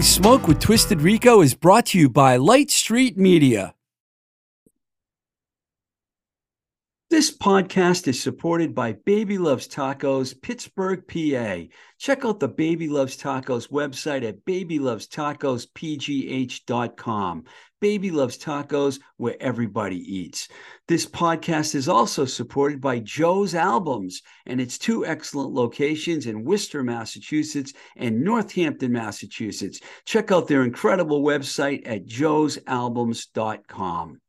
Blowing Smoke with Twisted Rico is brought to you by Light Street Media. This podcast is supported by Baby Loves Tacos, Pittsburgh, PA. Check out the Baby Loves Tacos website at babylovestacospgh.com. Baby Loves Tacos, where everybody eats. This podcast is also supported by Joe's Albums and its two excellent locations in Worcester, Massachusetts and Northampton, Massachusetts. Check out their incredible website at joesalbums.com.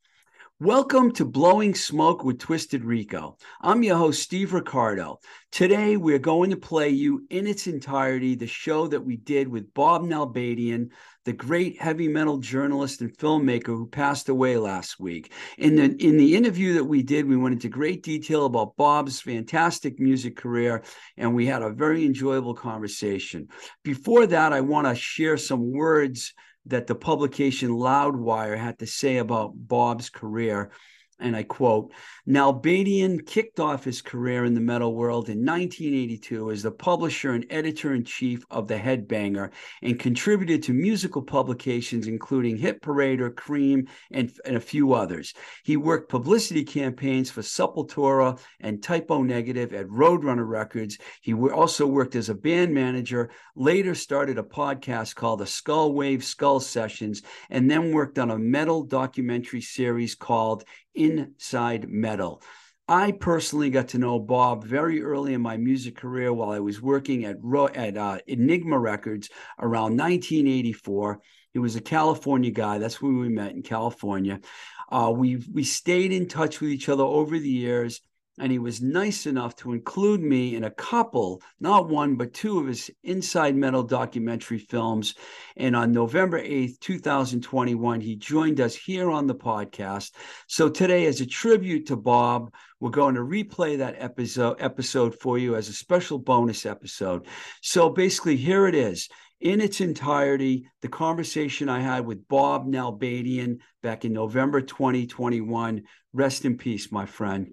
Welcome to Blowing Smoke with Twisted Rico. I'm your host, Steve Ricardo. Today, we're going to play you in its entirety the show that we did with Bob Nalbandian, the great heavy metal journalist and filmmaker who passed away last week. In the, in the interview that we did, we went into great detail about Bob's fantastic music career, and we had a very enjoyable conversation. Before that, I want to share some words that the publication Loudwire had to say about Bob's career and I quote, Nalbandian kicked off his career in the metal world in 1982 as the publisher and editor in chief of The Headbanger and contributed to musical publications including Hit Parader, Cream, and, and a few others. He worked publicity campaigns for Sepultura and Type O Negative at Roadrunner Records. He also worked as a band manager, later started a podcast called the Shockwave Skull Sessions, and then worked on a metal documentary series called inside metal. I personally got to know Bob very early in my music career while I was working at, at uh, Enigma Records around 1984. He was a California guy. That's where we met in California. Uh, we we stayed in touch with each other over the years and he was nice enough to include me in a couple, not one, but two of his Inside Metal documentary films. And on November 8th, 2021, he joined us here on the podcast. So today, as a tribute to Bob, we're going to replay that episode episode for you as a special bonus episode. So basically, here it is in its entirety, the conversation I had with Bob Nalbandian back in November 2021. Rest in peace, my friend.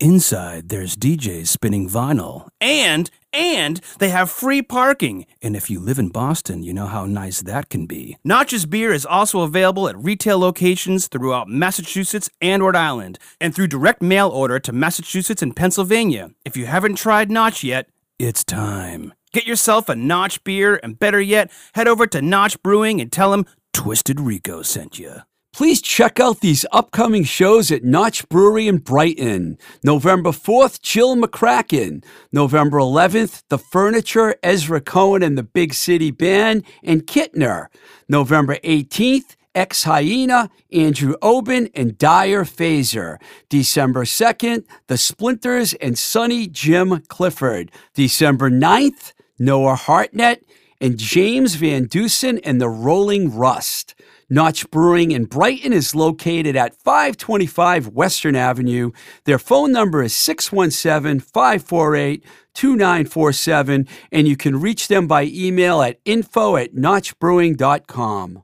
Inside, there's DJs spinning vinyl. And, and they have free parking. And if you live in Boston, you know how nice that can be. Notch's beer is also available at retail locations throughout Massachusetts and Rhode Island, and through direct mail order to Massachusetts and Pennsylvania. If you haven't tried Notch yet, it's time. Get yourself a Notch beer, and better yet, head over to Notch Brewing and tell them Twisted Rico sent you. Please check out these upcoming shows at Notch Brewery in Brighton. November 4th, Jill McCracken. November 11th, The Furniture, Ezra Cohen and the Big City Band, and Kittner. November 18th, Ex Hyena, Andrew Obin, and Dyer Phaser. December 2nd, The Splinters and Sonny Jim Clifford. December 9th, Noah Hartnett and James Van Dusen and the Rolling Rust. Notch Brewing in Brighton is located at 525 Western Avenue. Their phone number is 617 548 2947, and you can reach them by email at info at notchbrewing.com.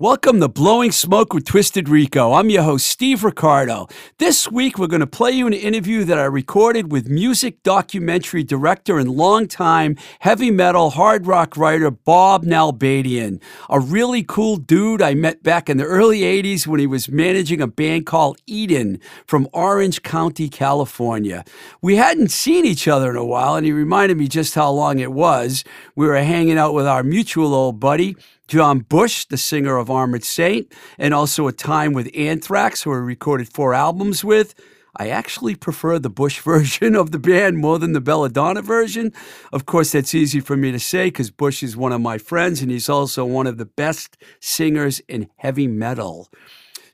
Welcome to Blowing Smoke with Twisted Rico. I'm your host, Steve Ricardo. This week, we're going to play you an interview that I recorded with music documentary director and longtime heavy metal hard rock writer Bob Nalbandian. A really cool dude I met back in the early 80s when he was managing a band called Eden from Orange County, California. We hadn't seen each other in a while, and he reminded me just how long it was. We were hanging out with our mutual old buddy John Bush, the singer of Armored Saint, and also a time with Anthrax, who I recorded four albums with. I actually prefer the Bush version of the band more than the Belladonna version. Of course, that's easy for me to say because Bush is one of my friends and he's also one of the best singers in heavy metal.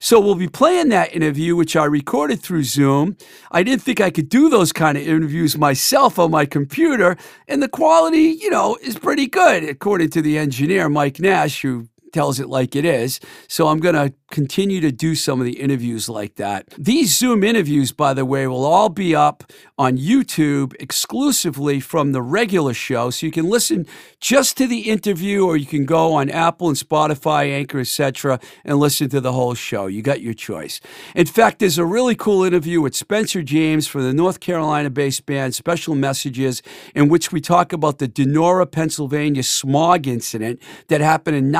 So we'll be playing that interview, which I recorded through Zoom. I didn't think I could do those kind of interviews myself on my computer, and the quality, you know, is pretty good, according to the engineer, Mike Nash, who tells it like it is. So I'm going to continue to do some of the interviews like that. These Zoom interviews, by the way, will all be up on YouTube exclusively from the regular show. So you can listen just to the interview or you can go on Apple and Spotify, Anchor, etc., and listen to the whole show. You got your choice. In fact, there's a really cool interview with Spencer James for the North Carolina based band Special Messages, in which we talk about the Donora, Pennsylvania smog incident that happened in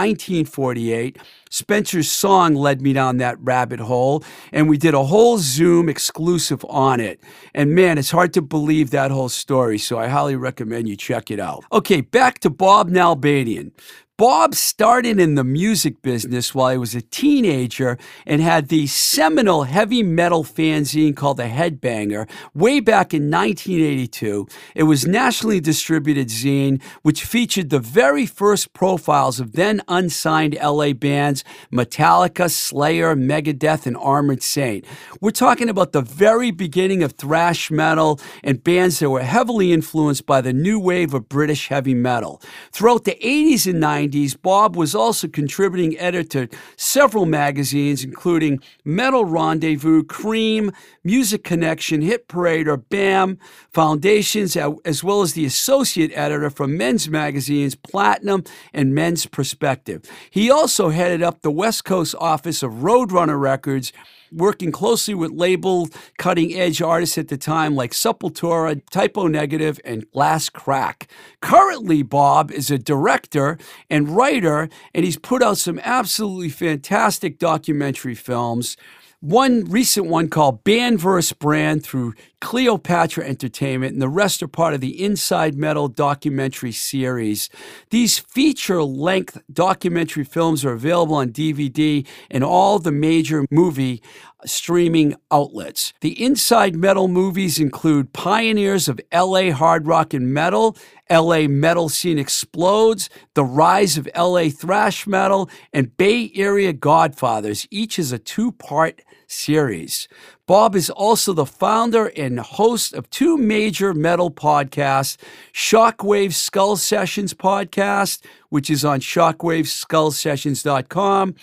1948 Spencer's song led me down that rabbit hole, and we did a whole Zoom exclusive on it. And man, it's hard to believe that whole story, so I highly recommend you check it out. Okay, back to Bob Nalbandian. Bob started in the music business while he was a teenager and had the seminal heavy metal fanzine called The Headbanger way back in 1982. It was nationally distributed zine, which featured the very first profiles of then unsigned LA bands Metallica, Slayer, Megadeth, and Armored Saint. We're talking about the very beginning of thrash metal and bands that were heavily influenced by the new wave of British heavy metal. Throughout the 80s and 90s, 90s, Bob was also contributing editor to several magazines, including Metal Rendezvous, Cream, Music Connection, Hit Parade, or BAM, Foundations, as well as the associate editor for men's magazines Platinum and Men's Perspective. He also headed up the West Coast office of Roadrunner Records working closely with label cutting edge artists at the time like Sepultura, Type O Negative, and Last Crack. Currently, Bob is a director and writer, and he's put out some absolutely fantastic documentary films. One recent one called Band vs. Brand through Cleopatra Entertainment, and the rest are part of the Inside Metal documentary series. These feature length documentary films are available on DVD and all the major movie streaming outlets. The Inside Metal movies include Pioneers of LA Hard Rock and Metal, LA Metal Scene Explodes, The Rise of LA Thrash Metal, and Bay Area Godfathers. Each is a two part series. Bob is also the founder and host of two major metal podcasts Shockwave Skull Sessions podcast, which is on shockwaveskullsessions.com,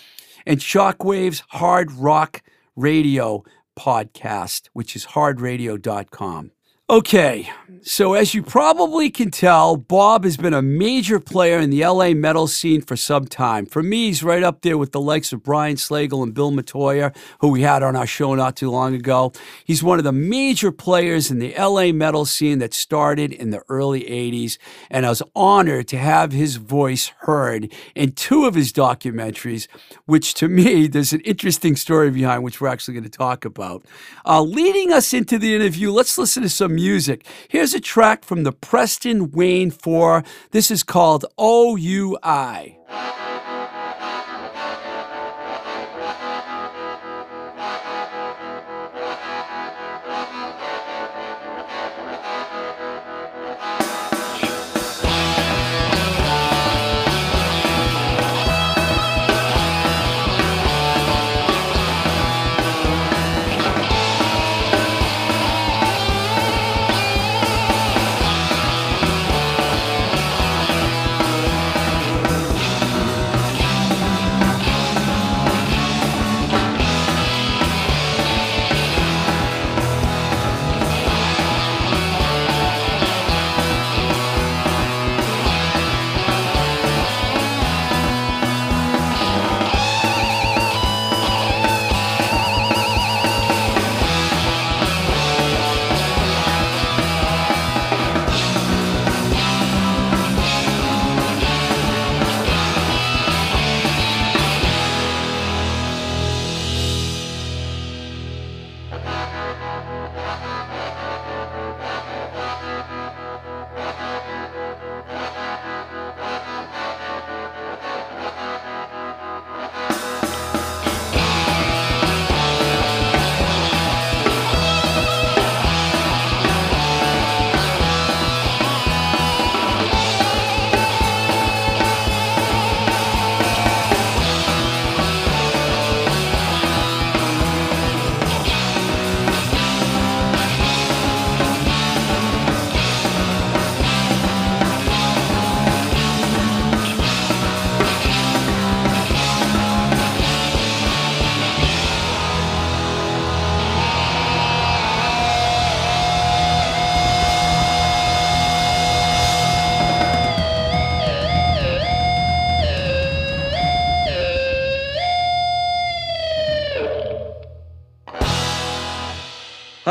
and Shockwave's Hard Rock Radio podcast, which is hardradio.com. Okay, so as you probably can tell, Bob has been a major player in the LA metal scene for some time. For me, he's right up there with the likes of Brian Slagel and Bill Metoyer, who we had on our show not too long ago. He's one of the major players in the LA metal scene that started in the early 80s, and I was honored to have his voice heard in two of his documentaries, which to me, there's an interesting story behind which we're actually going to talk about. Uh, leading us into the interview, let's listen to some music. Here's a track from the Preston Wayne 4. This is called OUI.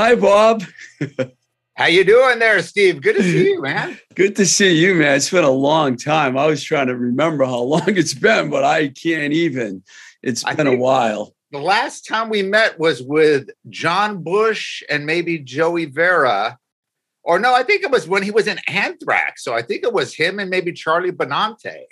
Hi, Bob. How you doing there, Steve? Good to see you, man. Good to see you, man. It's been a long time. I was trying to remember how long it's been, but I can't even. It's been a while. The last time we met was with John Bush and maybe Joey Vera. Or no, I think it was when he was in Anthrax. So I think it was him and maybe Charlie Benante.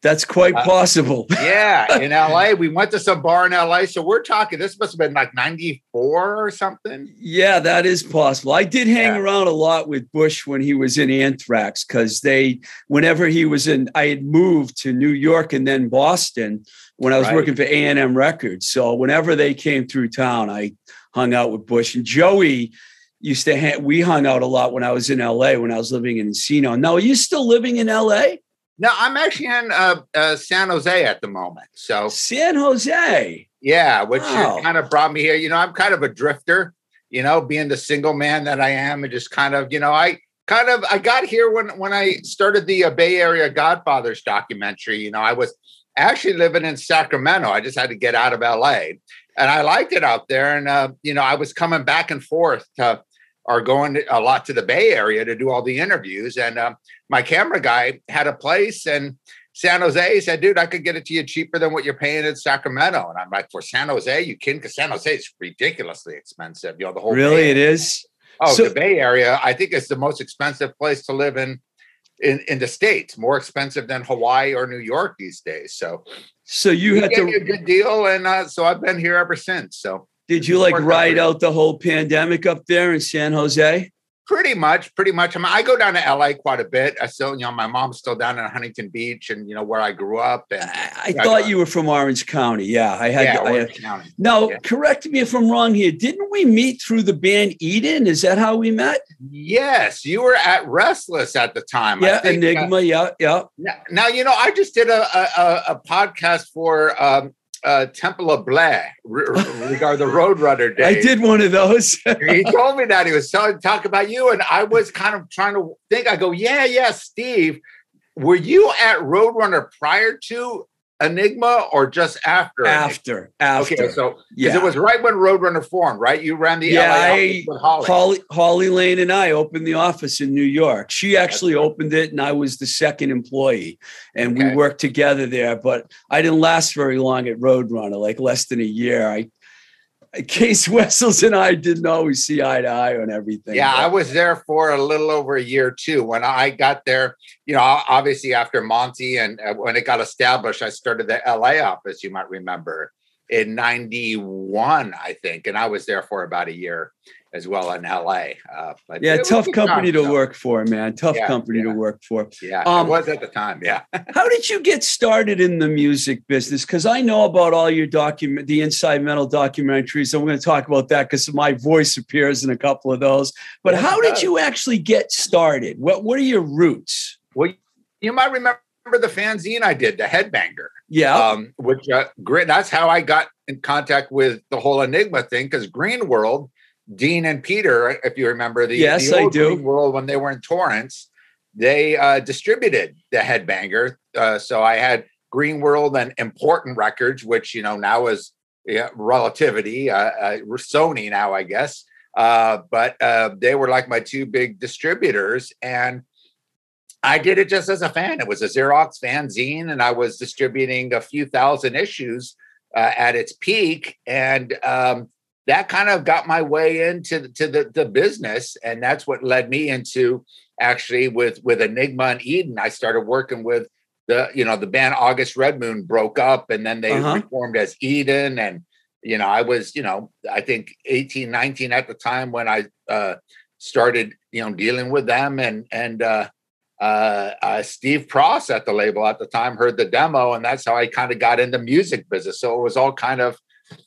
That's quite uh, possible. yeah, in LA. We went to some bar in LA. So we're talking, this must have been like 94 or something. Yeah, that is possible. I did hang yeah. around a lot with Bush when he was in Anthrax because they, whenever he was in, I had moved to New York and then Boston when I was right. working for A&M Records. So whenever they came through town, I hung out with Bush and Joey used to hang, we hung out a lot when I was in LA when I was living in Encino. Now, are you still living in LA? No, I'm actually in uh, uh, San Jose at the moment. So San Jose, yeah, which wow. kind of brought me here. You know, I'm kind of a drifter. You know, being the single man that I am, and just kind of, you know, I kind of I got here when when I started the uh, Bay Area Godfathers documentary. You know, I was actually living in Sacramento. I just had to get out of LA, and I liked it out there. And uh, you know, I was coming back and forth to are going a lot to the Bay Area to do all the interviews. And uh, my camera guy had a place in San Jose. He said, dude, I could get it to you cheaper than what you're paying in Sacramento. And I'm like, for San Jose, you can, because San Jose is ridiculously expensive. You know, the whole really it is. Oh, so, the Bay Area, I think it's the most expensive place to live in in, in the states, more expensive than Hawaii or New York these days. So, so you had to a good deal, and uh, so I've been here ever since. So, did you like ride out the whole pandemic up there in San Jose? Pretty much, pretty much. I mean, I go down to LA quite a bit. I still, you know, my mom's still down in Huntington Beach, and you know where I grew up. And I, I thought you were from Orange County. Yeah, I had. Yeah, I Orange had, County. No, yeah. correct me if I'm wrong here. Didn't we meet through the band Eden? Is that how we met? Yes, you were at Restless at the time. Yeah, think, Enigma. Uh, yeah, yeah. Now, now, you know, I just did a a, a podcast for um, uh, Temple of Blair regarding the Roadrunner days. I did one of those. he told me that he was telling talk about you, and I was kind of trying to think. I go, yeah, yeah, Steve. Were you at Roadrunner prior to Enigma or just after? After, after. Okay, so yeah, it was right when Roadrunner formed, right? You ran the yeah, I, Holly. Holly. Holly Lane and I opened the office in New York. She actually right. opened it, and I was the second employee, and okay. we worked together there. But I didn't last very long at Roadrunner, like less than a year. I Cees Wessels and I didn't always see eye to eye on everything. Yeah, but. I was there for a little over a year too. When I got there, you know, obviously after Monty and uh, when it got established, I started the LA office, you might remember, in 91, I think. And I was there for about a year as well in LA. Uh, yeah, tough company time, to so. work for, man. Tough yeah, company yeah. to work for. Yeah, um, it was at the time. Yeah. how did you get started in the music business? Because I know about all your document, the Inside Metal documentaries. I'm going to talk about that because my voice appears in a couple of those. But yeah, how did you actually get started? What What are your roots? Well, you might remember the fanzine I did, the Headbanger. Yeah. Um, which uh, that's how I got in contact with the whole Enigma thing because Green World Dean and Peter, if you remember the, yes, the I do. World when they were in Torrance, they uh, distributed the Headbanger. Uh, so I had Green World and Important Records, which you know now is yeah, relativity, uh, uh Sony now, I guess. Uh, but uh, they were like my two big distributors, and I did it just as a fan. It was a Xerox fanzine, and I was distributing a few thousand issues at its peak, and um, that kind of got my way into to the, the business. And that's what led me into actually with with enigma and eden. I started working with the you know the band august red moon broke up and then they uh-huh. reformed as eden. And you know i was you know i think 18 19 at the time when i uh started you know dealing with them. And and uh uh, uh, Steve Pross at the label at the time heard the demo, and that's how I kind of got into music business. So it was all kind of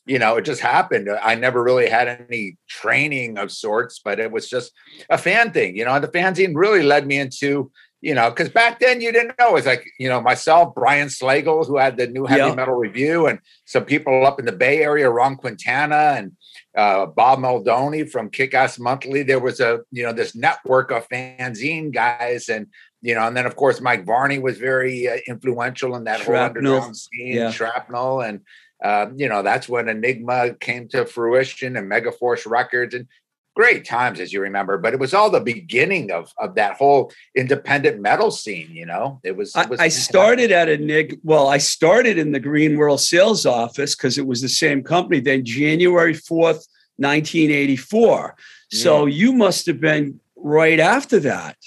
you know, it just happened. I never really had any training of sorts, but it was just a fan thing. You know, the fanzine really led me into, you know, because back then you didn't know. It's like, you know, myself, Brian Slagel, who had the new heavy metal review, and some people up in the Bay Area, Ron Quintana and uh, Bob Muldowney from Kick Ass Monthly. There was a, you know, this network of fanzine guys and you know, and then of course Mike Varney was very uh, influential in that Shrapnel. whole underground scene, yeah. Shrapnel, and um, you know, that's when Enigma came to fruition and Megaforce Records. And great times, as you remember. But it was all the beginning of of that whole independent metal scene. You know, it was. It was I, I started at a nig. Well, I started in the Green World sales office because it was the same company. Then January fourth, nineteen eighty four. So Yeah. you must have been right after that.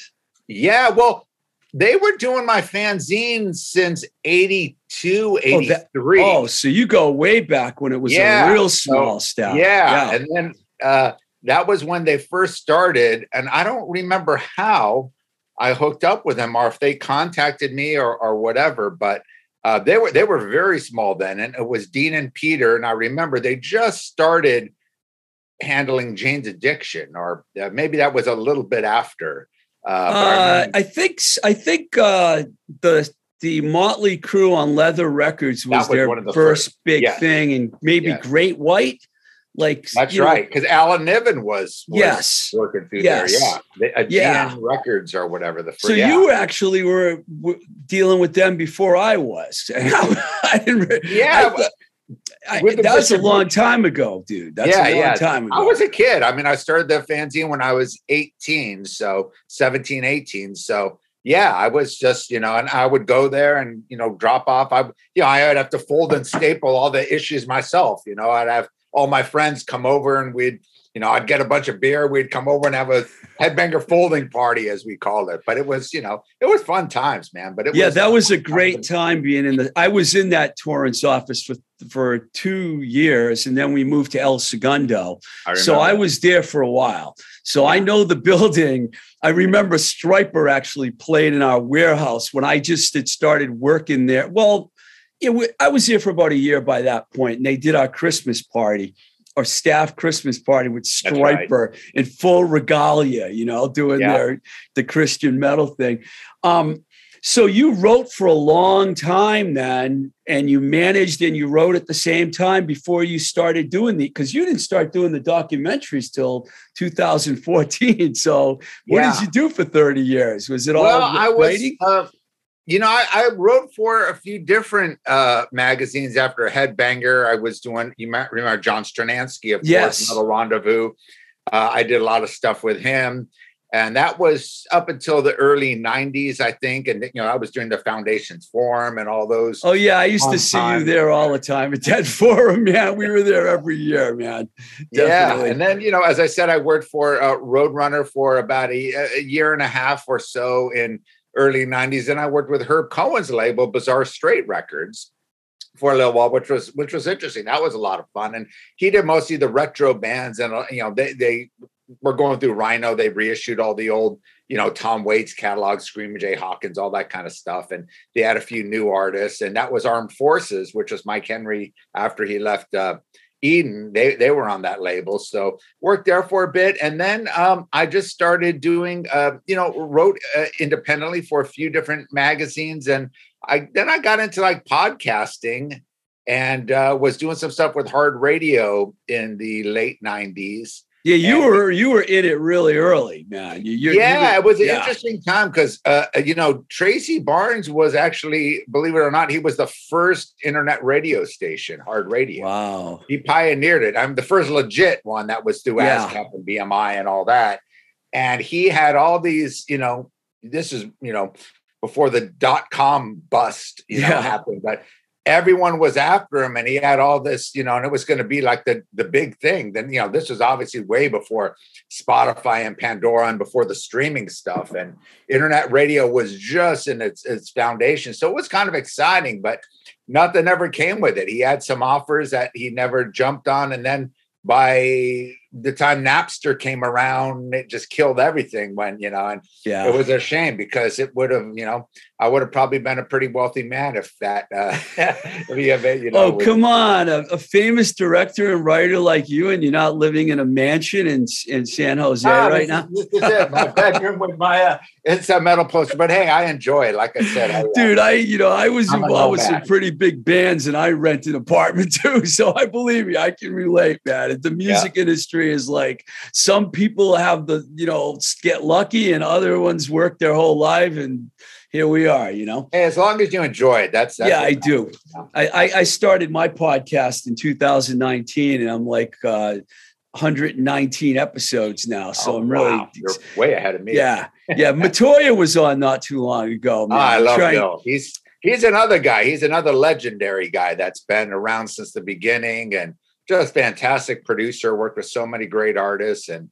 Yeah, well, they were doing my fanzine since 82, 83. Oh, so you go way back when it was Yeah. a real small staff. yeah. And then uh, that was when they first started. And I don't remember how I hooked up with them or if they contacted me or, or whatever, but uh, they were they were very small then. And it was Dean and Peter. And I remember they just started handling Jane's addiction, or uh, maybe that was a little bit after. Uh, I Uh, I think I think uh, the the Motley Crue on Leathur Records was, was their one of the first, first. big thing, and maybe. Great White. Like That's right, because Alan Niven was, was Yes. working through Yes. there. Yeah, the, uh, Yeah. Records or whatever. The first, So yeah. you actually were w- dealing with them before I was. I didn't. yeah, I- I- that was a long time ago, dude. That's Yeah, a long yeah. time ago. I was a kid. I mean, I started the fanzine when I was 18, so 17, 18. So yeah, I was just, you know, and I would go there and, you know, drop off. I, you know, I would have to fold and staple all the issues myself. You know, I'd have all my friends come over and we'd, you know, I'd get a bunch of beer. We'd come over and have a headbanger folding party, as we called it. But it was, you know, it was fun times, man. But it yeah, was, that was a great time being in the. I was in that Torrance office for for two years, and then we moved to El Segundo. I So I was there for a while. So I know the building. I remember Stryper actually played in our warehouse when I just had started working there. Well, it I was there for about a year by that point, and they did our Christmas party. Our staff Christmas party with right. Stryper in full regalia, you know, doing Yeah. their the Christian metal thing. Um, so you wrote for a long time then, and you managed and you wrote at the same time before you started doing the because you didn't start doing the documentaries till 2014. So what Yeah. did you do for 30 years? Was it all well, I was, writing? uh, you know, I, I wrote for a few different uh, magazines after Headbanger. I was doing, you might remember John Strednansky, of Yes. course, Metal Rendezvous. Uh, I did a lot of stuff with him. And that was up until the early 90s, I think. And, you know, I was doing the Foundations Forum and all those. Oh yeah, I used to see you there all the time at that forum, Yeah. We were there every year, man. Yeah, definitely. and then you know, as I said, I worked for uh, Roadrunner for about a, a year and a half or so in early '90s. Then I worked with Herb Cohen's label, Bizarre Straight Records, for a little while, which was which was interesting. That was a lot of fun, and he did mostly the retro bands, and uh, you know, they they were going through Rhino. They reissued all the old, you know, Tom Waits catalog, Screaming Jay Hawkins, all that kind of stuff, and they had a few new artists, and that was Armed Forces, which was Mike Henry after he left. Uh, Eden, they they were on that label, so worked there for a bit, and then um, I just started doing, uh, you know, wrote uh, independently for a few different magazines, and I then I got into like podcasting, and uh, was doing some stuff with hard radio in the late '90s. Yeah, you And- were you were in it really early, man. You, you- you yeah, were- it was an yeah. interesting time because uh, you know Tracy Barnes was actually, believe it or not, he was the first internet radio station, hard radio. Wow. he pioneered it. I'm the first legit one that was through Yeah. ASCAP and BMI and all that. And he had all these, you know, this is, you know, before the dot com bust, you know, Yeah. happened, but everyone was after him and he had all this, you know, and it was going to be like the the big thing. Then, you know, this was obviously way before Spotify and Pandora and before the streaming stuff and internet radio was just in its its foundation. So it was kind of exciting, but nothing ever came with it. He had some offers that he never jumped on. And then by the time Napster came around, it just killed everything when, you know, and Yeah. it was a shame because it would have, you know, I would have probably been a pretty wealthy man if that, uh, if you know, Oh, was- come on. A, a famous director and writer like you, and you're not living in a mansion in, in San Jose Ah, right this now? is- This is it, my bedroom with my uh, inside metal poster. But hey, I enjoy it. Like I said, I, uh, Dude, I, you know, I was I'm involved with some pretty big bands and I rent an apartment too. So I believe me, I can relate, man. It's the music industry is like some people have the, you know, get lucky and other ones work their whole life. And here we are, you know? hey, as long as you enjoy it, that's, that's yeah, I do. I, I, I started my podcast in 2019 and I'm like, uh, 119 episodes now. So Oh, I'm really wow. You're way ahead of me. yeah. Yeah. Metoyer was on not too long ago. Oh, man. I I'm love trying- Bill. He's he's another guy. He's another legendary guy that's been around since the beginning and just fantastic producer. Worked with so many great artists and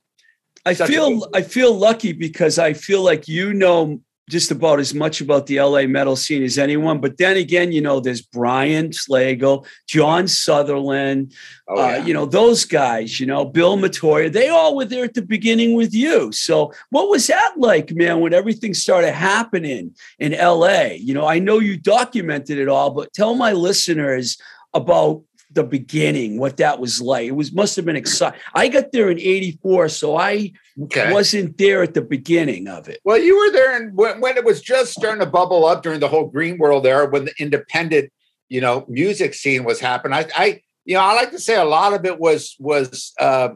I feel good- I feel lucky because I feel like you know just about as much about the LA metal scene as anyone. But then again, you know, there's Brian Slagel, John Sutherland, oh uh, you know, those guys, you know, Bill Metoyer, they all were there at the beginning with you. So what was that like, man, when everything started happening in LA? You know, I know you documented it all, but tell my listeners about the beginning, what that was like. It was must have been exciting. I got there in 84, so I okay. wasn't there at the beginning of it. Well, you were there and when, when it was just starting to bubble up during the whole Green World era, when the independent, you know, music scene was happening. I, I you know, I like to say a lot of it was was uh,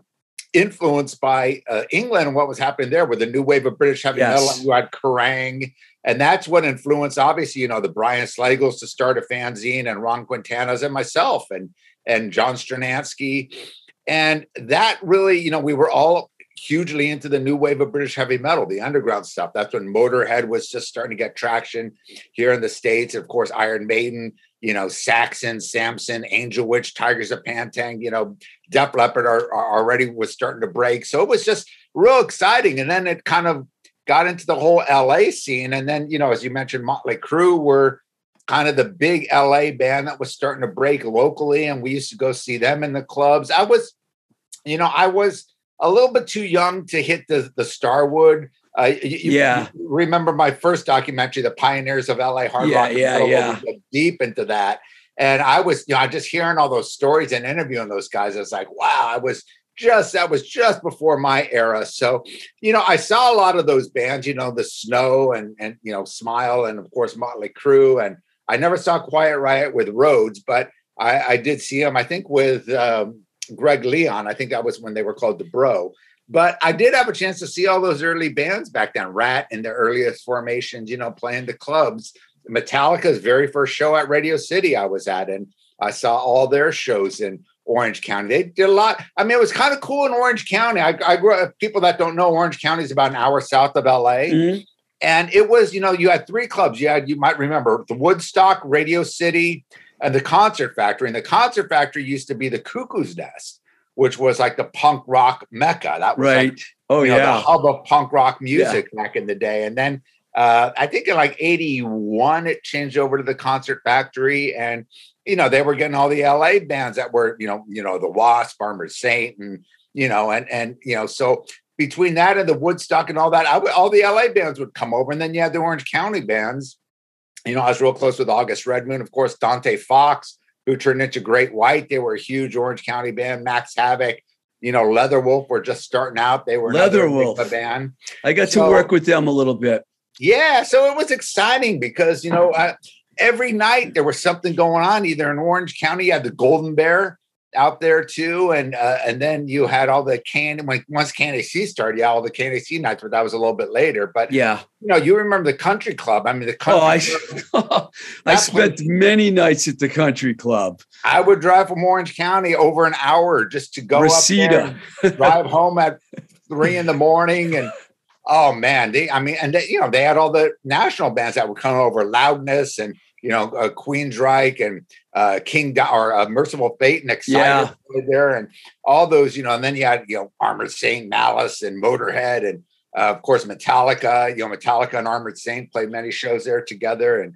influenced by uh, England and what was happening there with the new wave of British heavy Yes. metal. You had Kerrang, and that's what influenced, obviously, you know, the Brian Slagels to start a fanzine and Ron Quintana's and myself and and John Strednansky. And that really, you know, we were all hugely into the new wave of British heavy metal, the underground stuff. That's when Motorhead was just starting to get traction here in the States. Of course, Iron Maiden, you know, Saxon, Samson, Angel Witch, Tygers of Pan Tang, you know, Def Leppard are, are already was starting to break. So it was just real exciting. And then it kind of got into the whole LA scene. And then, you know, as you mentioned, Motley Crue were kind of the big LA band that was starting to break locally. And we used to go see them in the clubs. I was, you know, I was a little bit too young to hit the, the Starwood. Uh, you, Yeah. you remember my first documentary, The Pioneers of LA Hard Yeah, Rock. and yeah, yeah. we Deep into that. And I was, you know, I just hearing all those stories and interviewing those guys, I was like, wow, I was just, that was just before my era. So, you know, I saw a lot of those bands, you know, the Snow and, and, you know, Smile and of course Motley Crue. And I never saw Quiet Riot with Rhoads, but I, I did see them, I think with um, Greg Leon. I think that was when they were called the DuBrow. But I did have a chance to see all those early bands back then, Ratt in their earliest formations, you know, playing the clubs. Metallica's very first show at Radio City I was at, and I saw all their shows in Orange County. They did a lot. I mean, it was kind of cool in Orange County. I, I grew up, people that don't know, Orange County is about an hour south of LA. Mhm. And it was, you know, you had three clubs. You had, you might remember the Woodstock, Radio City, and the Concert Factory. And the Concert Factory used to be the Cuckoo's Nest, which was like the punk rock mecca. That was like, Right. Oh, you know, the hub of punk rock music back in the day. And then uh, I think in like 81, it changed over to the Concert Factory. And, you know, they were getting all the LA bands that were, you know, you know, the Wasp, Armored Saint, and, you know, and, and, you know, so between that and the Woodstock and all that, I would, all the LA bands would come over. And then you had the Orange County bands. You know, I was real close with August Redmoon, of course, Dante Fox, who turned into Great White. They were a huge Orange County band. Max Havoc, you know, Leatherwolf were just starting out. They were Leatherwolf. Band. I got to work with them a little bit. Yeah, so it was exciting because you know uh, every night there was something going on. Either in Orange County, you had the Golden Bear out there too, and uh, and then you had all the candy. when once KNAC started, yeah, all the KNAC nights, but that was a little bit later. But Yeah. you know, you remember the Country Club? I mean, the Oh, Country. I, Club, I That spent many nights at the country club. I would drive from Orange County over an hour just to go up Reseda. there, drive home at three in the morning, and oh man, they I mean, and they, you know they had all the national bands that would come over, Loudness and you know uh, Queensryche and uh, King or uh, Mercyful Fate and Exciter Yeah. there, and all those you know, and then you had you know Armored Saint, Malice, and Motorhead, and uh, of course Metallica. You know, Metallica and Armored Saint played many shows there together, and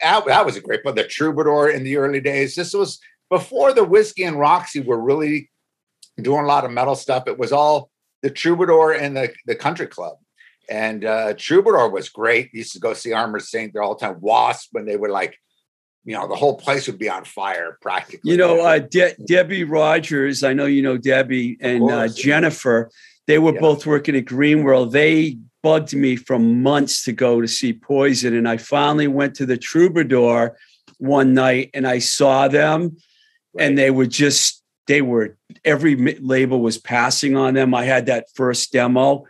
that, that was a great. But the Troubadour in the early days, this was before the Whiskey and Roxy were really doing a lot of metal stuff. It was all the Troubadour and the, the Country Club. And uh, Troubadour was great. Used to go see Armor Saint there all the time. Wasp when they were like, you know, the whole place would be on fire practically. You know, uh, De- Debbie Rogers, I know you know Debbie and uh. Jennifer, they were Yeah. both working at Greenworld. They bugged me for months to go to see Poison. And I finally went to the Troubadour one night and I saw them and they were just, they were, every label was passing on them. I had that first demo.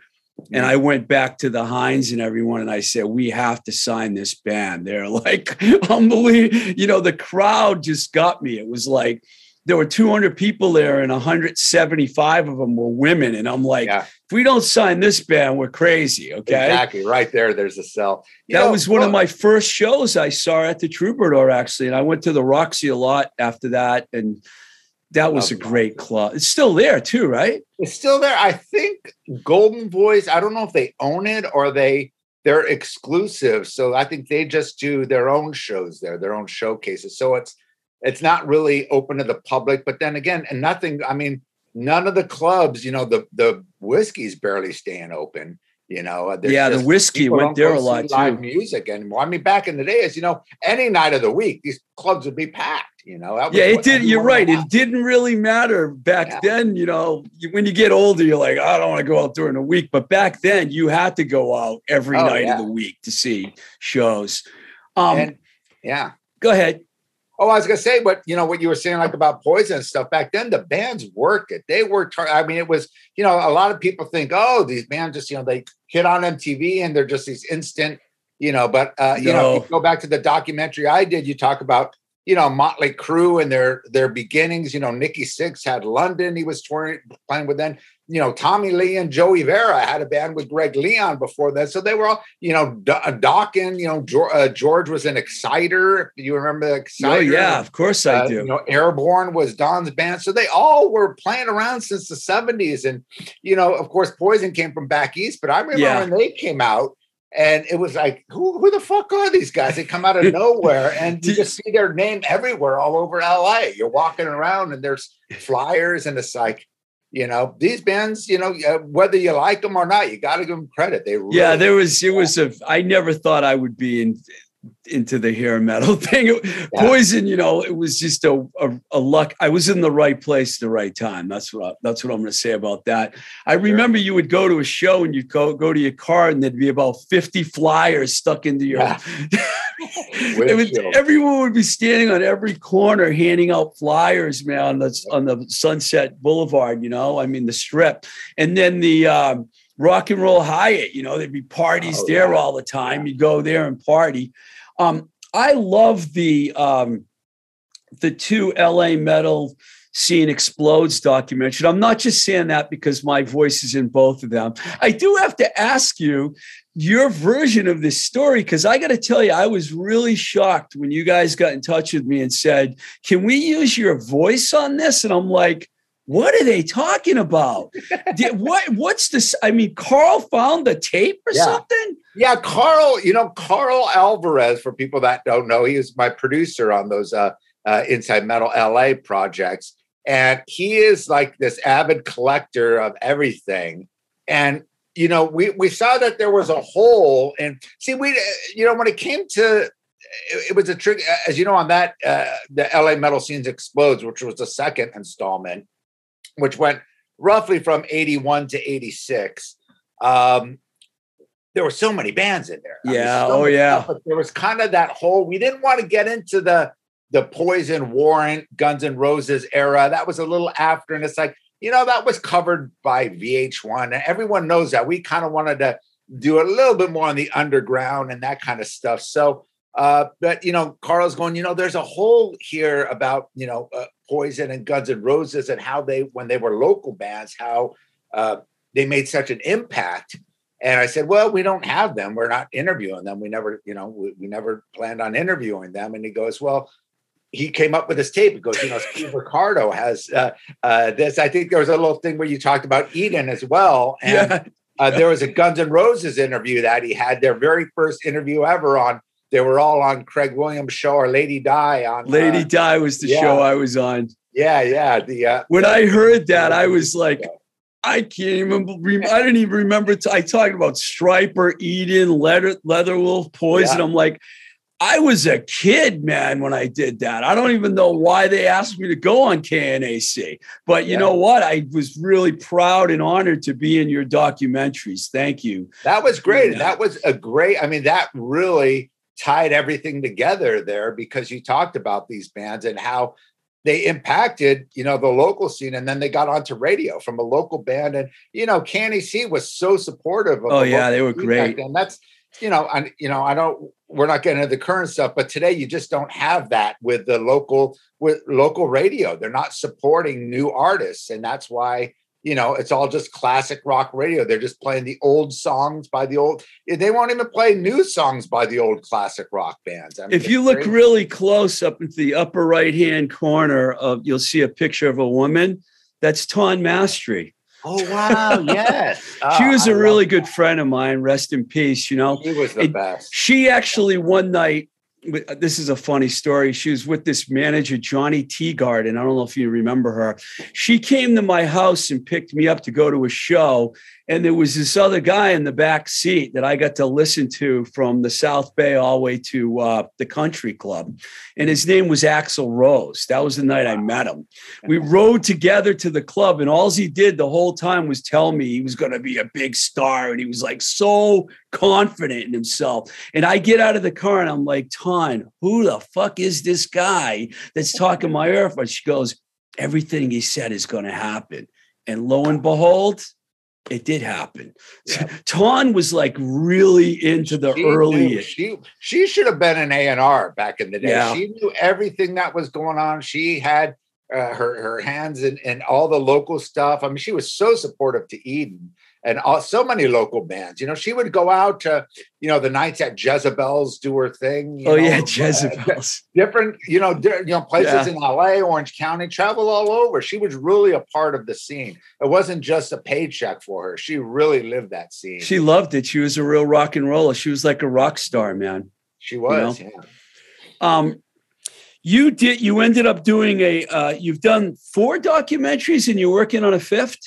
And I went back to the Heinz and everyone, and I said, "We have to sign this band." They're like, unbelievable. You know, the crowd just got me. It was like, there were 200 people there and 175 of them were women. And I'm like, yeah. if we don't sign this band, we're crazy. Okay. Exactly. Right there, there's a cell. You that know, was one well, of my first shows I saw at the Troubadour, actually. And I went to the Roxy a lot after that. And that was a great club. It's still there too, right? It's still there. I think Golden Voice, I don't know if they own it or they they're exclusive. So I think they just do their own shows there, their own showcases. So it's it's not really open to the public. But then again, and nothing, I mean, none of the clubs, you know, the the whiskey's barely staying open. You know, yeah, the whiskey went there a lot live too. music anymore. I mean, back in the days, you know, any night of the week, these clubs would be packed. You know, yeah, it did. You're right. It didn't really matter back yeah. then. You know, when you get older, you're like, I don't want to go out during the week. But back then, you had to go out every oh, night yeah. of the week to see shows. Um, and, yeah. Go ahead. Oh, I was gonna say, but you know what you were saying, like about poison and stuff. Back then, the bands worked it. They worked I mean, it was you know, a lot of people think, oh, these bands just you know they hit on MTV and they're just these instant, you know. But uh, you no. know, you go back to the documentary I did. You talk about you know Motley Crue and their their beginnings. You know, Nikki Sixx had London. He was touring playing with them you know, Tommy Lee and Joey Vera had a band with Greg Leon before that. So they were all, you know, D- uh, you know, George, uh, George, was an Exciter. You remember Exciter? Oh, yeah, of course I uh, do. You know, Airborne was Don's band. So they all were playing around since the 70s. And, you know, of course, Poison came from back east, but I remember yeah. when they came out, and it was like, who, who the fuck are these guys? They come out of nowhere and you just see their name everywhere all over LA. You're walking around and there's flyers, and it's like, you know these bands you know whether you like them or not you got to give them credit they really yeah there was it was a i never thought i would be in into the hair metal thing yeah. poison you know it was just a, a, a, luck i was in the right place at the right time that's what I, that's what i'm going to say about that i sure. remember you would go to a show and you'd go go to your car and there'd be about 50 flyers stuck into your yeah. was, everyone would be standing on every corner handing out flyers, man, on the on the Sunset Boulevard. You know, I mean the Strip, and then the um, Rock and Roll Hyatt. You know, there'd be parties oh, there yeah. all the time. You go there and party. Um, I love the um, the two LA metal scene explodes documentary. I'm not just saying that because my voice is in both of them. I do have to ask you your version of this story because I got to tell you, I was really shocked when you guys got in touch with me and said, "Can we use your voice on this?" And I'm like. What are they talking about? Did, what what's this? I mean, Carl found the tape or yeah. something? Yeah, Carl. You know, Carl Alvarez. For people that don't know, he is my producer on those uh, uh, Inside Metal LA projects, and he is like this avid collector of everything. And you know, we we saw that there was a hole, and see, we you know when it came to it, it was a trick, as you know, on that uh, the LA Metal Scenes Explodes, which was the second installment, which went roughly from eighty one to eighty six. Um, there were so many bands in there. I yeah. Mean, so oh, yeah. Stuff, there was kind of that whole. We didn't want to get into the the Poison Warrant Guns and Roses era. That was a little after, and it's like you know, that was covered by VH1. And everyone knows that. We kind of wanted to do a little bit more on the underground and that kind of stuff. So, uh, but, you know, Carl's going, you know, there's a whole here about, you know, uh, Poison and Guns and Roses and how they, when they were local bands, how uh, they made such an impact. And I said, well, we don't have them. We're not interviewing them. We never, you know, we, we never planned on interviewing them. And he goes, well, he came up with this tape. He goes, you know, Steve Ricardo has uh, uh, this. I think there was a little thing where you talked about Eden as well. And yeah. uh, there was a Guns N' Roses interview that he had, their very first interview ever on. They were all on Craig Williams' show or Lady Di on. Lady uh, Di was the yeah. show I was on. Yeah, yeah. The uh, when I heard that, I was like, I can't even. I didn't even remember. T- I talked about Stryper, Eden, Leather, Leatherwolf, Poison. Yeah. I'm like, I was a kid, man, when I did that. I don't even know why they asked me to go on KNAC. But you yeah. know what? I was really proud and honored to be in your documentaries. Thank you. That was great. Yeah. That was a great, I mean, that really tied everything together there because you talked about these bands and how they impacted, you know, the local scene, and then they got onto radio from a local band, and you know, KNAC was so supportive. Of oh yeah, they were great, and that's you know, I, you know, I don't. We're not getting into the current stuff, but today you just don't have that with the local with local radio. They're not supporting new artists, and that's why you know it's all just classic rock radio. They're just playing the old songs by the old. Eh, they won't even play new songs by the old classic rock bands. I mean, if you look crazy. really close up into the upper right hand corner of, you'll see a picture of a woman. That's Tawn Mastrey. Oh wow! Yes, oh, she was a really good friend of mine. Rest in peace. You know, she was the it, best. She actually one night. Uh, this is a funny story. She was with this manager, Johnny Teagarden. I don't know if you remember her. She came to my house and picked me up to go to a show, and there was this other guy in the back seat that I got to listen to from the South Bay all the way to uh, the country club. And his name was Axl Rose. That was the night I met him. We rode together to the club, and all he did the whole time was tell me he was going to be a big star. And he was like so confident in himself. And I get out of the car and I'm like, Tawn, who the fuck is this guy that's talking my ear off? She goes, everything he said is going to happen. And lo and behold, it did happen. Yeah. Tawn was like really into the she early. Knew, she she should have been an A and R back in the day. Yeah. She knew everything that was going on. She had uh, her her hands in, in all the local stuff. I mean, she was so supportive to Eden and all, so many local bands. You know, she would go out to, you know, the nights at Jezebel's do her thing. oh know, yeah, uh, Jezebel's. Uh, different, you know, di- you know, places yeah. in LA, Orange County, travel all over. She was really a part of the scene. It wasn't just a paycheck for her. She really lived that scene. She loved it. She was a real rock and roller. She was like a rock star, man. She was. You know? yeah. Um, you did. You ended up doing a. Uh, you've done four documentaries, and you're working on a fifth.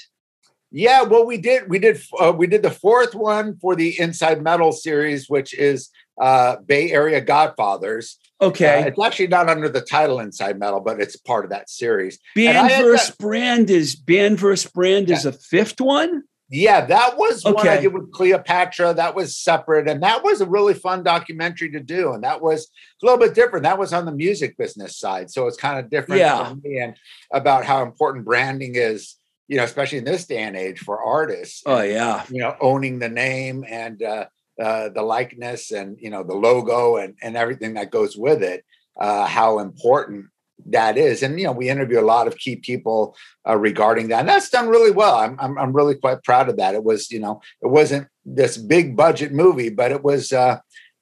Yeah, well, we did. We did. Uh, we did the fourth one for the Inside Metal series, which is uh, Bay Area Godfathers. Okay, uh, it's actually not under the title Inside Metal, but it's part of that series. Band versus Brand is Band versus Brand yeah. is a fifth one. Yeah, that was okay. one I did with Cleopatra. That was separate, and that was a really fun documentary to do. And that was a little bit different. That was on the music business side, so it's kind of different yeah. for me and about how important branding is you know, especially in this day and age for artists. Oh yeah, you know, owning the name and uh, uh, the likeness and you know the logo and and everything that goes with it. Uh, how important that is, and you know, we interview a lot of key people uh, regarding that, and that's done really well. I'm, I'm I'm really quite proud of that. It was you know, it wasn't this big budget movie, but it was. Uh,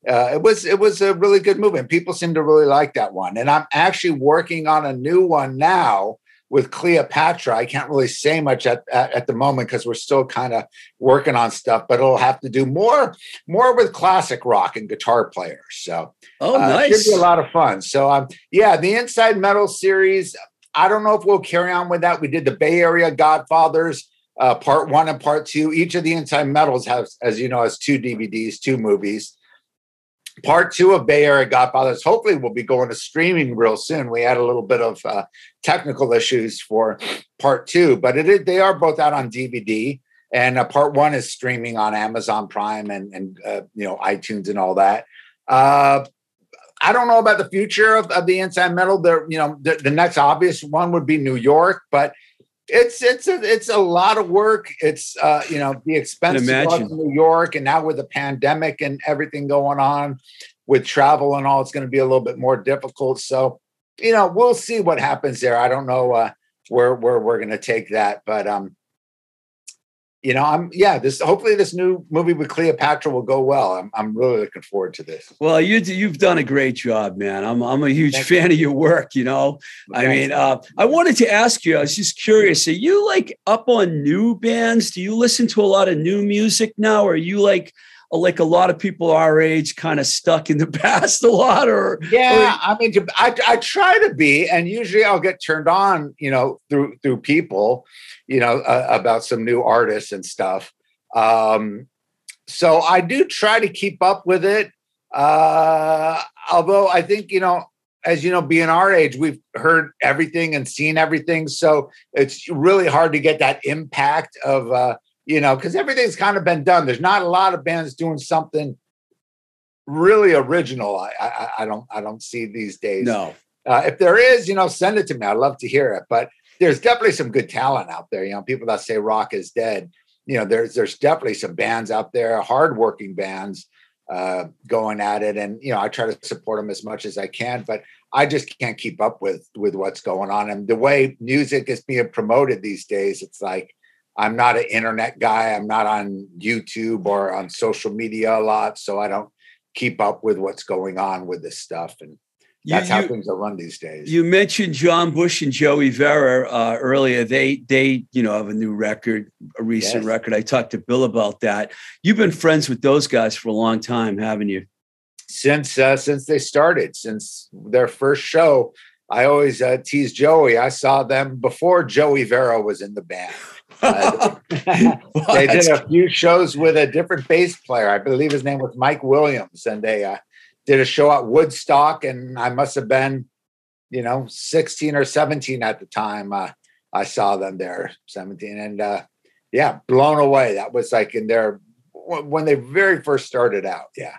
uh, it was it was a really good movie, and people seem to really like that one. And I'm actually working on a new one now with Cleopatra, I can't really say much at, at, at the moment because we're still kind of working on stuff, but it'll have to do more more with classic rock and guitar players. So oh, uh, nice. Should be a lot of fun. So um, yeah, the Inside Metal series. I don't know if we'll carry on with that. We did the Bay Area Godfathers. Uh, part one and part two. Each of the Inside Metals has, as you know, has two DVDs, two movies part two of Bay Area Godfathers hopefully will be going to streaming real soon. We had a little bit of uh, technical issues for part two, but it is, they are both out on DVD. And uh, part one is streaming on Amazon Prime and, and uh, you know iTunes and all that. Uh, I don't know about the future of, of the Inside Metal. There, you know, the, the next obvious one would be New York, but it's it's a it's a lot of work. It's uh, you know the expense of New York, and now with the pandemic and everything going on with travel and all, it's going to be a little bit more difficult. So you know we'll see what happens there. I don't know uh, where where we're going to take that, but um, you know, I'm yeah. This hopefully this new movie with Cleopatra will go well. I'm I'm really looking forward to this. Well, you you've done a great job, man. I'm I'm a huge Thank fan you. of your work. You know, I mean, uh, I wanted to ask you. I was just curious. Are you like up on new bands? Do you listen to a lot of new music now? Or are you like like a lot of people our age kind of stuck in the past a lot or yeah or, i mean I, I try to be and usually i'll get turned on you know through through people you know uh, about some new artists and stuff. Um so i do try to keep up with it. Uh although i think you know as you know being our age we've heard everything and seen everything. So it's really hard to get that impact of uh you know, because everything's kind of been done. There's not a lot of bands doing something really original. I I, I don't I don't see these days. No. Uh, if there is, you know, send it to me. I'd love to hear it. But there's definitely some good talent out there. You know, people that say rock is dead. You know, there's there's definitely some bands out there, hardworking bands uh, going at it. And you know, I try to support them as much as I can, but I just can't keep up with with what's going on. And the way music is being promoted these days, it's like I'm not an internet guy. I'm not on YouTube or on social media a lot, so I don't keep up with what's going on with this stuff. And that's you, how things are run these days. You mentioned John Bush and Joey Vera uh, earlier. They they you know have a new record, a recent yes. record. I talked to Bill about that. You've been friends with those guys for a long time, haven't you? Since uh, since they started, since their first show, I always uh, tease Joey. I saw them before Joey Vera was in the band. They did a few shows with a different bass player. I believe his name was Mike Williams, and they uh, did a show at Woodstock, and I must have been, you know, 16 or 17 at the time. Uh, I saw them there, 17, and uh, yeah, blown away. That was like in their when they very first started out. Yeah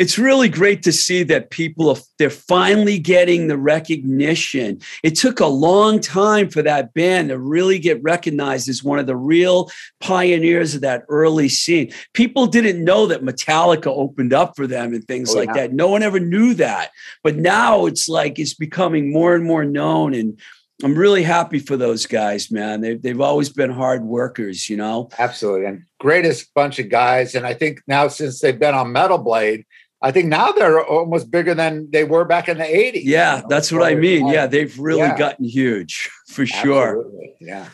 it's really great to see that people are they're finally getting the recognition. It took a long time for that band to really get recognized as one of the real pioneers of that early scene. People didn't know that Metallica opened up for them and things oh, like yeah. that. No one ever knew that. But now it's like it's becoming more and more known and I'm really happy for those guys, man. They've, they've always been hard workers, you know? Absolutely. And greatest bunch of guys. And I think now since they've been on Metal Blade, I think now they're almost bigger than they were back in the 80s. Yeah, you know? that's what I mean. Yeah, they've really yeah. gotten huge for sure. Absolutely. Yeah.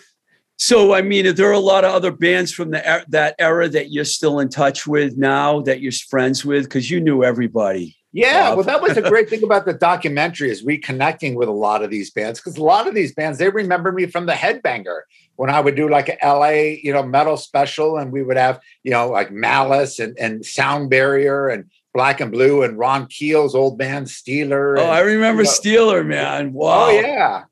So, I mean, are there are a lot of other bands from the that era that you're still in touch with now that you're friends with because you knew everybody. Yeah, well, that was a great thing about the documentary is reconnecting with a lot of these bands because a lot of these bands they remember me from the Headbanger when I would do like a LA, you know, metal special, and we would have you know like Malice and and Sound Barrier and Black and Blue and Ron Keel's old band Steeler. Oh, and, I remember you know, Steeler, man. Wow. Oh yeah.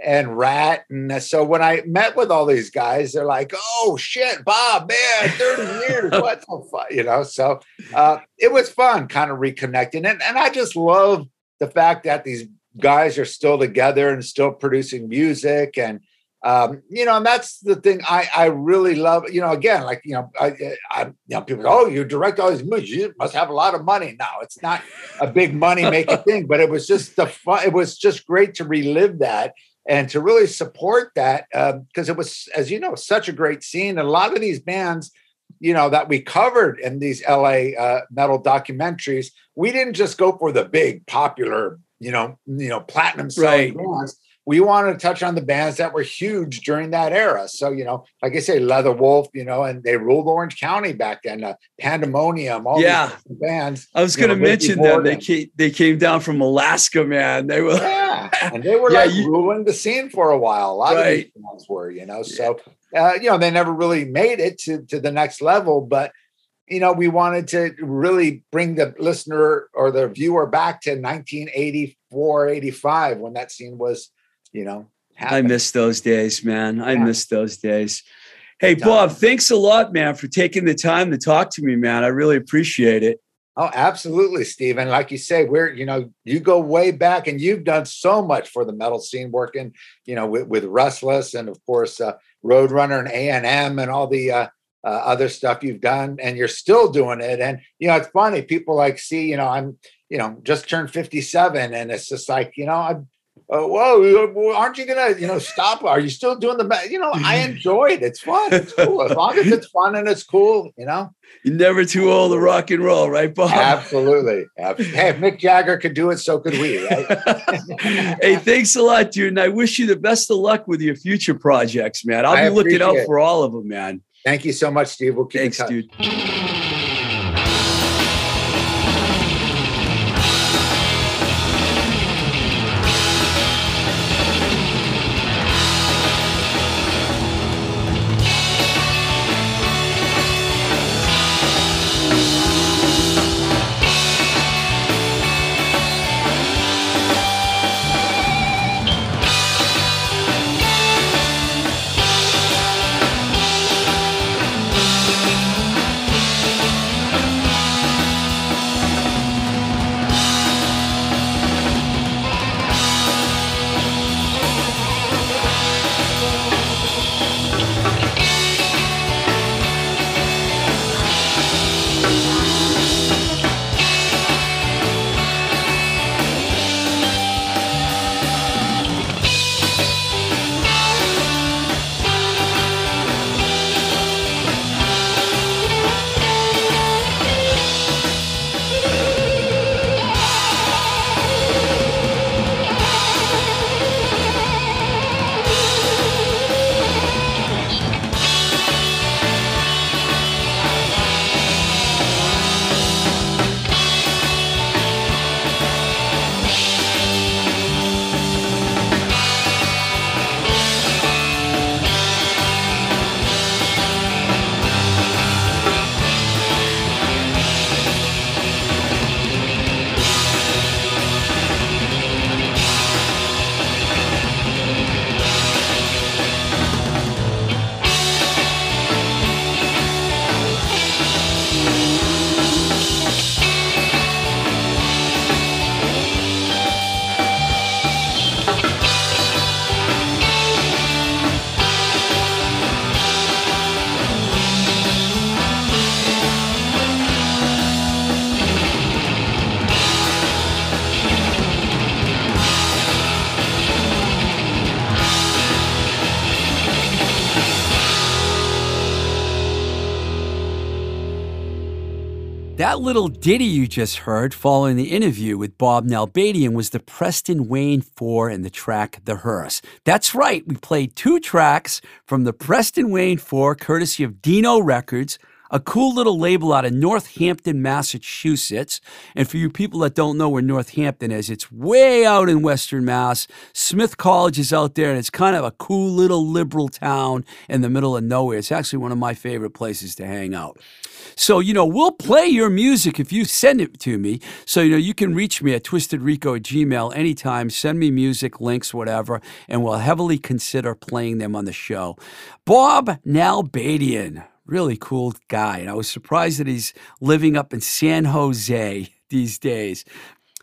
And Ratt. And so when I met with all these guys, they're like, oh shit, Bob, man, 30 years. What the fuck? You know, so uh, it was fun kind of reconnecting. And, and I just love the fact that these guys are still together and still producing music and um, you know, and that's the thing I, I really love. You know, again, like you know, I, I you know, people go, "Oh, you direct all these movies. You must have a lot of money." Now it's not a big money making thing, but it was just the fun. It was just great to relive that and to really support that because um, it was, as you know, such a great scene. And a lot of these bands, you know, that we covered in these LA uh, metal documentaries, we didn't just go for the big popular, you know, you know, platinum selling right. bands we wanted to touch on the bands that were huge during that era. So, you know, like I say, Leatherwolf, you know, and they ruled Orange County back then, uh, Pandemonium, all yeah. these bands. I was going to mention them. They came, they came down from Alaska, man. They were, yeah, and they were yeah, like you, ruling the scene for a while. A lot right. of these bands were, you know, so, uh, you know, they never really made it to, to the next level, but, you know, we wanted to really bring the listener or the viewer back to 1984, 85 when that scene was you know. I miss those days, man. I yeah. miss those days. Hey, Bob, thanks a lot, man, for taking the time to talk to me, man. I really appreciate it. Oh, absolutely, Stephen. Like you say, we're, you know, you go way back and you've done so much for the metal scene working, you know, with, with Restless and of course, uh, Roadrunner and A&M and all the uh, uh, other stuff you've done and you're still doing it. And, you know, it's funny. People like see, you know, I'm, you know, just turned 57 and it's just like, you know, I'm, uh, whoa, aren't you gonna, you know, stop? Are you still doing the, best? you know, I enjoy it. It's fun. It's cool. As long as it's fun and it's cool, you know. You're never too old to rock and roll, right, Bob? Absolutely. Hey, if Mick Jagger could do it, so could we, right? hey, thanks a lot, dude. And I wish you the best of luck with your future projects, man. I'll I be looking out it. for all of them, man. Thank you so much, Steve. We'll keep Thanks, dude. That little ditty you just heard following the interview with Bob Nalbandian was the Preston Wayne 4 and the track The Hearse. That's right, we played two tracks from the Preston Wayne 4, courtesy of Dino Records, a cool little label out of Northampton, Massachusetts. And for you people that don't know where Northampton is, it's way out in Western Mass. Smith College is out there, and it's kind of a cool little liberal town in the middle of nowhere. It's actually one of my favorite places to hang out. So, you know, we'll play your music if you send it to me. So, you know, you can reach me at twistedrico at gmail anytime. Send me music, links, whatever, and we'll heavily consider playing them on the show. Bob Nalbandian really cool guy. And I was surprised that he's living up in San Jose these days.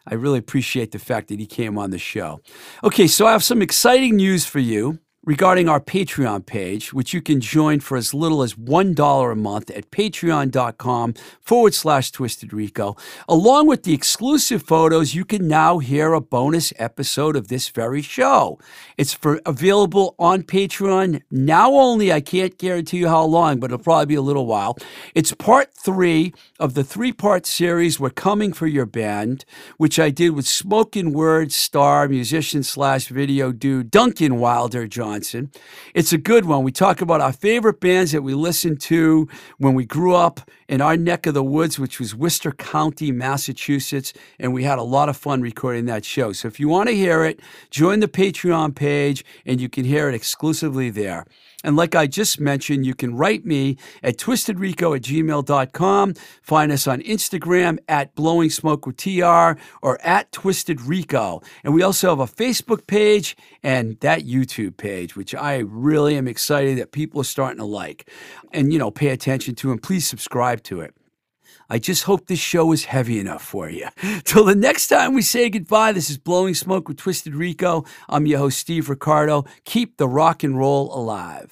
I really appreciate the fact that he came on the show. Okay, so I have some exciting news for you regarding our Patreon page, which you can join for as little as $1 a month at patreon.com forward slash twisted rico. Along with the exclusive photos, you can now hear a bonus episode of this very show. It's for available on Patreon now only. I can't guarantee you how long, but it'll probably be a little while. It's part three of the three part series We're Coming for Your Band, which I did with spoken word star, musician slash video dude Duncan Wilder John. Wisconsin. It's a good one. We talk about our favorite bands that we listened to when we grew up in our neck of the woods, which was Worcester County, Massachusetts, and we had a lot of fun recording that show. So if you want to hear it, join the Patreon page and you can hear it exclusively there. And like I just mentioned, you can write me at twistedrico at gmail.com. Find us on Instagram at Blowing Smoke with TR or at Twisted Rico. And we also have a Facebook page and that YouTube page, which I really am excited that people are starting to like and, you know, pay attention to and please subscribe to it. I just hope this show is heavy enough for you. Till the next time we say goodbye, this is Blowing Smoke with Twisted Rico. I'm your host, Steve Ricardo. Keep the rock and roll alive.